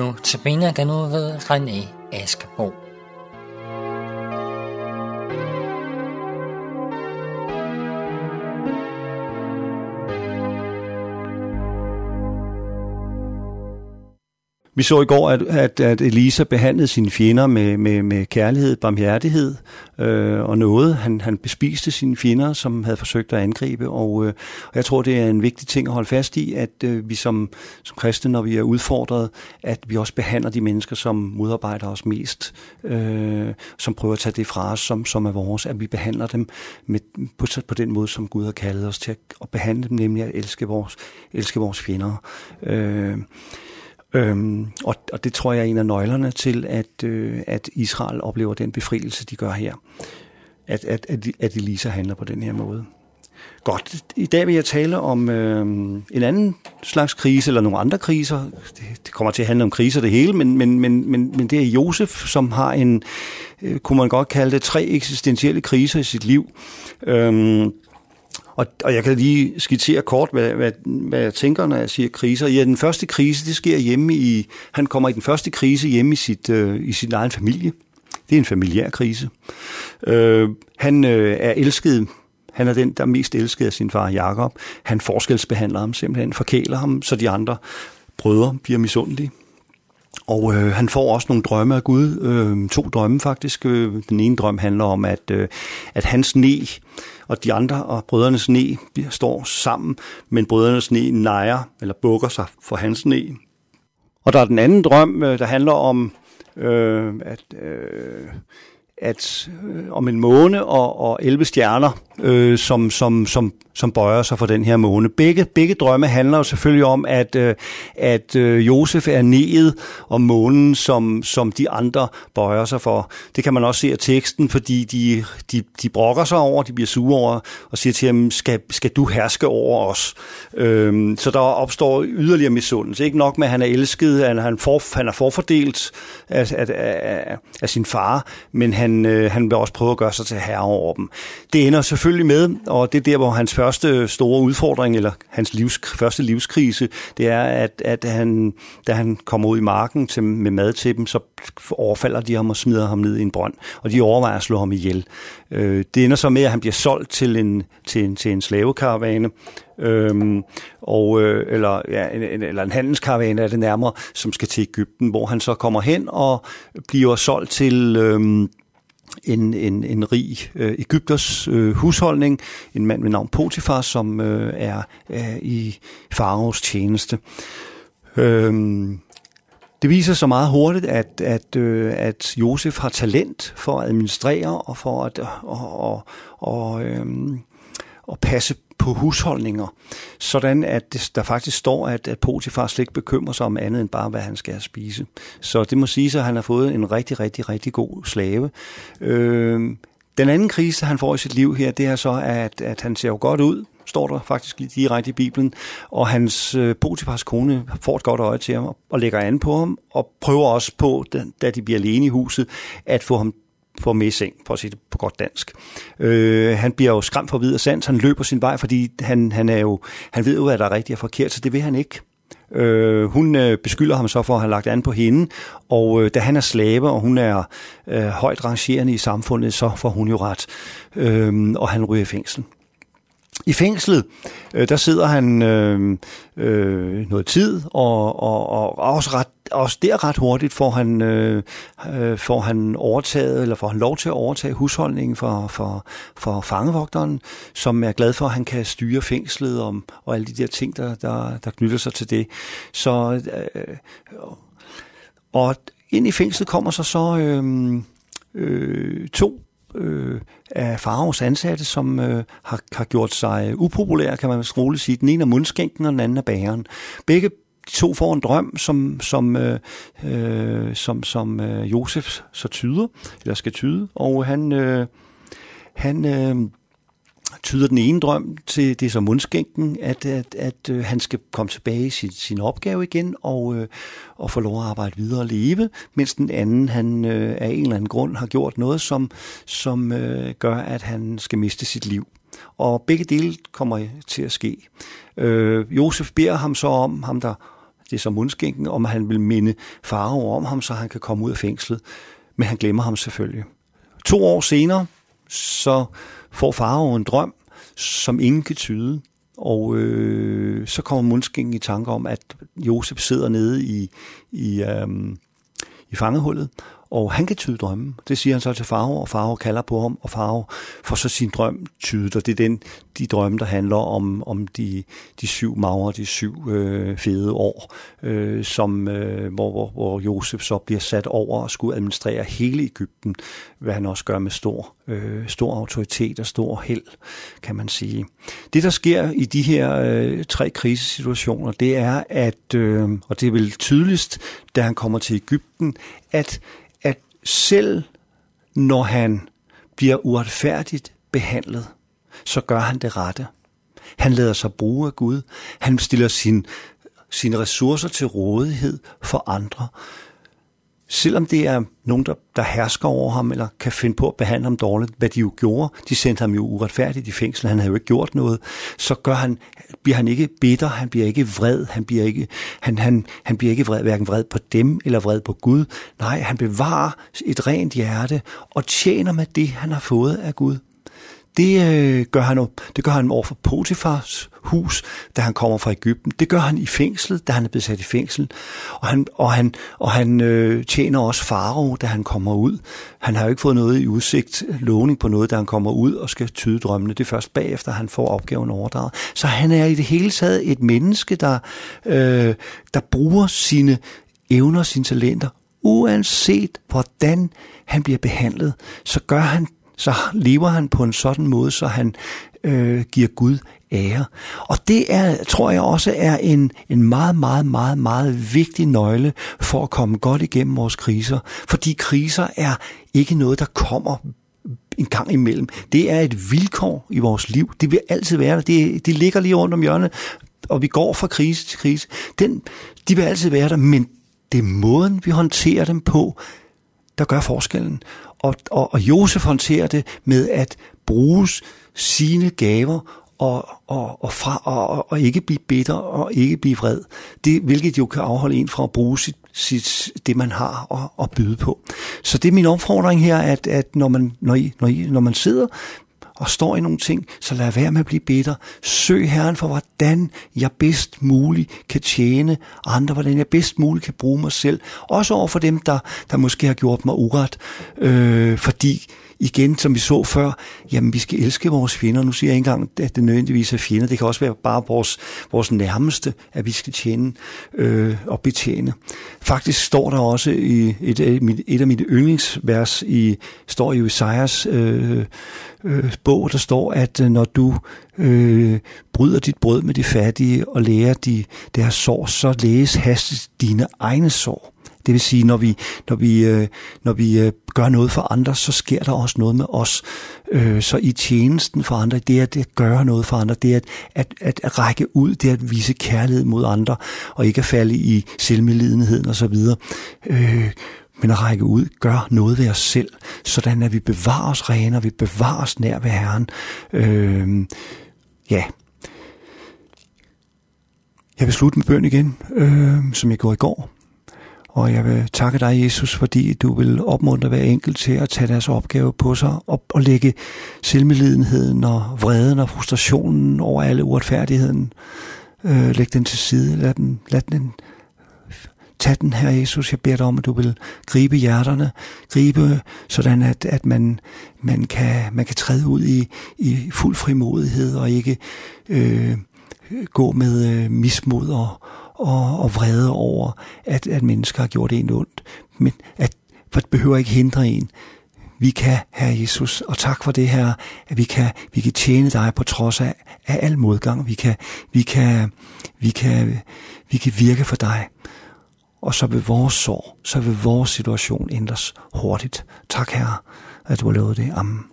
Nu tabiner kan nu ved René Askerbo. Vi så i går, at, at, at Elisa behandlede sine fjender med, med, med kærlighed, barmhjertighed øh, og noget. Han, han bespiste sine fjender, som havde forsøgt at angribe, og, øh, og jeg tror, det er en vigtig ting at holde fast i, at øh, vi som, som kristne, når vi er udfordret, at vi også behandler de mennesker, som modarbejder os mest, øh, som prøver at tage det fra os, som, som er vores, at vi behandler dem med, på, på den måde, som Gud har kaldet os til at, at behandle dem, nemlig at elske vores, elske vores fjender. Øh, Øhm, og, og det tror jeg er en af nøglerne til, at, øh, at Israel oplever den befrielse, de gør her. At, at, at, at Elisa handler på den her måde. Godt, i dag vil jeg tale om øh, en anden slags krise, eller nogle andre kriser. Det, det kommer til at handle om kriser det hele, men, men, men, men, men det er Josef, som har en, øh, kunne man godt kalde det, tre eksistentielle kriser i sit liv. Øh, og, og jeg kan lige skitsere kort, hvad, hvad, hvad jeg tænker, når jeg siger kriser. Ja, den første krise, det sker hjemme i... Han kommer i den første krise hjemme i, sit, øh, i sin egen familie. Det er en familiær krise. Øh, han øh, er elsket han er den, der er mest elskede af sin far Jakob. Han forskelsbehandler ham simpelthen, forkæler ham, så de andre brødre bliver misundelige. Og øh, han får også nogle drømme af Gud, øh, to drømme faktisk. Øh, den ene drøm handler om, at, øh, at hans ne og de andre og brødrenes sne står sammen, men brødrenes sne nejer eller bukker sig for hans sne. Og der er den anden drøm, øh, der handler om, øh, at, øh, at øh, om en måne og, og 11 stjerner, øh, som, som, som som bøjer sig for den her måne. Begge, begge drømme handler jo selvfølgelig om, at, øh, at øh, Josef er neet og månen, som, som de andre bøjer sig for. Det kan man også se af teksten, fordi de, de, de brokker sig over, de bliver sure over, og siger til ham, skal, skal du herske over os? Øhm, så der opstår yderligere misundelse. Ikke nok med, at han er elsket, at han, for, han er forfordelt af, af, af, af sin far, men han, øh, han vil også prøve at gøre sig til herre over dem. Det ender selvfølgelig med, og det er der, hvor hans første store udfordring, eller hans livs, første livskrise, det er, at, at han, da han kommer ud i marken til, med mad til dem, så overfalder de ham og smider ham ned i en brønd, og de overvejer at slå ham ihjel. Øh, det ender så med, at han bliver solgt til en, til en, til en slavekaravane, øhm, og, øh, eller, ja, en, eller en handelskaravane er det nærmere, som skal til Ægypten, hvor han så kommer hen og bliver solgt til... Øh, en, en, en rig øh, Ægypters øh, husholdning, en mand med navn Potifar, som øh, er, er i faraos tjeneste. Øhm, det viser sig meget hurtigt, at, at, øh, at Josef har talent for at administrere og for at og, og, og, øh, og passe på husholdninger, sådan at der faktisk står, at, at Potifar slet ikke bekymrer sig om andet end bare, hvad han skal spise. Så det må sige at han har fået en rigtig, rigtig, rigtig god slave. Øh, den anden krise, han får i sit liv her, det er så, at, at han ser jo godt ud, står der faktisk lige direkte i Bibelen, og hans øh, Potifars kone får et godt øje til ham og lægger an på ham, og prøver også på, da de bliver alene i huset, at få ham på med i seng, for at sige det på godt dansk. Øh, han bliver jo skræmt for videre sans, han løber sin vej, fordi han, han, er jo, han ved jo, hvad der er rigtigt og forkert, så det vil han ikke. Øh, hun øh, beskylder ham så for at have lagt an på hende, og øh, da han er slave, og hun er øh, højt rangerende i samfundet, så får hun jo ret, øh, og han ryger i fængsel. I fængslet, øh, der sidder han øh, øh, noget tid, og, og, og også, ret, også der ret hurtigt får han, øh, øh, får han overtaget, eller får han lov til at overtage husholdningen for, for, for fangevogteren, som er glad for, at han kan styre fængslet om, og alle de der ting, der, der, der knytter sig til det. Så, øh, og ind i fængslet kommer så så øh, øh, to øh, af Faros ansatte, som øh, har, har gjort sig upopulære, kan man roligt sige. Den ene er mundskænken, og den anden er bæren. Begge de to får en drøm, som, som, øh, øh, som, som øh, Josef så tyder, eller skal tyde, og han, øh, han øh, tyder den ene drøm til det som mundskænken, at, at, at øh, han skal komme tilbage i sin, sin opgave igen og, øh, og få lov at arbejde videre og leve, mens den anden han øh, af en eller anden grund har gjort noget, som, som øh, gør, at han skal miste sit liv. Og begge dele kommer til at ske. Øh, Josef beder ham så om, ham der det er så mundskænken, om han vil minde farao om ham, så han kan komme ud af fængslet. Men han glemmer ham selvfølgelig. To år senere, så får farao en drøm, som ingen kan tyde. Og øh, så kommer mundskænken i tanke om, at Josef sidder nede i, i, øhm, i fangehullet, og han kan tyde drømmen. Det siger han så til Farve, og Farve kalder på ham, og Farve får så sin drøm tydet, og det er den, de drømme, der handler om, om de, de syv magre, de syv øh, fede år, øh, som, øh, hvor, hvor, hvor Josef så bliver sat over og skulle administrere hele Ægypten, hvad han også gør med stor, øh, stor autoritet og stor held, kan man sige. Det, der sker i de her øh, tre krisesituationer, det er, at, øh, og det er vel tydeligst, da han kommer til Ægypten, at selv når han bliver uretfærdigt behandlet, så gør han det rette. Han lader sig bruge af Gud. Han stiller sin, sine ressourcer til rådighed for andre selvom det er nogen, der, der hersker over ham, eller kan finde på at behandle ham dårligt, hvad de jo gjorde, de sendte ham jo uretfærdigt i fængsel, han havde jo ikke gjort noget, så gør han, bliver han ikke bitter, han bliver ikke vred, han bliver ikke, han, han, han bliver ikke vred, hverken vred på dem eller vred på Gud. Nej, han bevarer et rent hjerte og tjener med det, han har fået af Gud. Det, øh, gør han, det gør han over for Potifars hus, da han kommer fra Ægypten. Det gør han i fængslet, da han er blevet sat i fængsel. Og han, og han, og han øh, tjener også Faro, da han kommer ud. Han har jo ikke fået noget i udsigt, lovning på noget, da han kommer ud og skal tyde drømmene. Det er først bagefter, han får opgaven overdraget. Så han er i det hele taget et menneske, der, øh, der bruger sine evner, sine talenter, uanset hvordan han bliver behandlet, så gør han så lever han på en sådan måde, så han øh, giver Gud ære. Og det er, tror jeg også er en, en meget, meget, meget, meget vigtig nøgle for at komme godt igennem vores kriser. Fordi kriser er ikke noget, der kommer en gang imellem. Det er et vilkår i vores liv. Det vil altid være der. Det, det ligger lige rundt om hjørnet, og vi går fra krise til krise. Den, de vil altid være der, men det er måden, vi håndterer dem på, der gør forskellen. Og, og, og Josef håndterer det med at bruge sine gaver og, og, og, fra, og, og ikke blive bitter og ikke blive vred. Det, hvilket jo kan afholde en fra at bruge sit, sit, det, man har at, at byde på. Så det er min opfordring her, at, at når, man, når, I, når, I, når man sidder og står i nogle ting, så lad være med at blive bitter. Søg Herren for, hvordan jeg bedst muligt kan tjene andre, hvordan jeg bedst muligt kan bruge mig selv. Også over for dem, der, der måske har gjort mig uret, øh, fordi igen, som vi så før, jamen vi skal elske vores fjender. Nu siger jeg ikke engang, at det nødvendigvis er fjender. Det kan også være bare vores, vores nærmeste, at vi skal tjene øh, og betjene. Faktisk står der også i et, et af mine yndlingsvers, i, står i Isaias øh, øh, bog, der står, at øh, når du øh, bryder dit brød med de fattige og lærer de deres sår, så læges hastigt dine egne sår. Det vil sige, når vi, når vi, øh, når vi øh, gør noget for andre, så sker der også noget med os. Øh, så i tjenesten for andre, det er at gøre noget for andre, det er at, at, at, at række ud, det er at vise kærlighed mod andre, og ikke at falde i selvmedlidenheden osv. Øh, men at række ud, gør noget ved os selv, sådan at vi bevarer os rene, og vi bevarer os nær ved Herren. Øh, ja. Jeg vil slutte med bøn igen, øh, som jeg gjorde i går. Og jeg vil takke dig, Jesus, fordi du vil opmuntre hver enkelt til at tage deres opgave på sig og, og lægge selvmedlidenheden og vreden og frustrationen over alle uretfærdigheden. Øh, læg den til side. Lad den, lad den Tag den her, Jesus. Jeg beder dig om, at du vil gribe hjerterne. Gribe, sådan at, at man, man, kan, man kan træde ud i, i fuld frimodighed og ikke øh, gå med øh, mismod og, og, og vrede over, at, at mennesker har gjort en ondt. Men at, for det behøver ikke hindre en. Vi kan, Herre Jesus, og tak for det her, at vi kan, vi kan tjene dig på trods af, af al modgang. Vi kan, vi, kan, vi, kan, vi kan virke for dig. Og så vil vores sorg, så vil vores situation ændres hurtigt. Tak, Herre, at du har lovet det. Amen.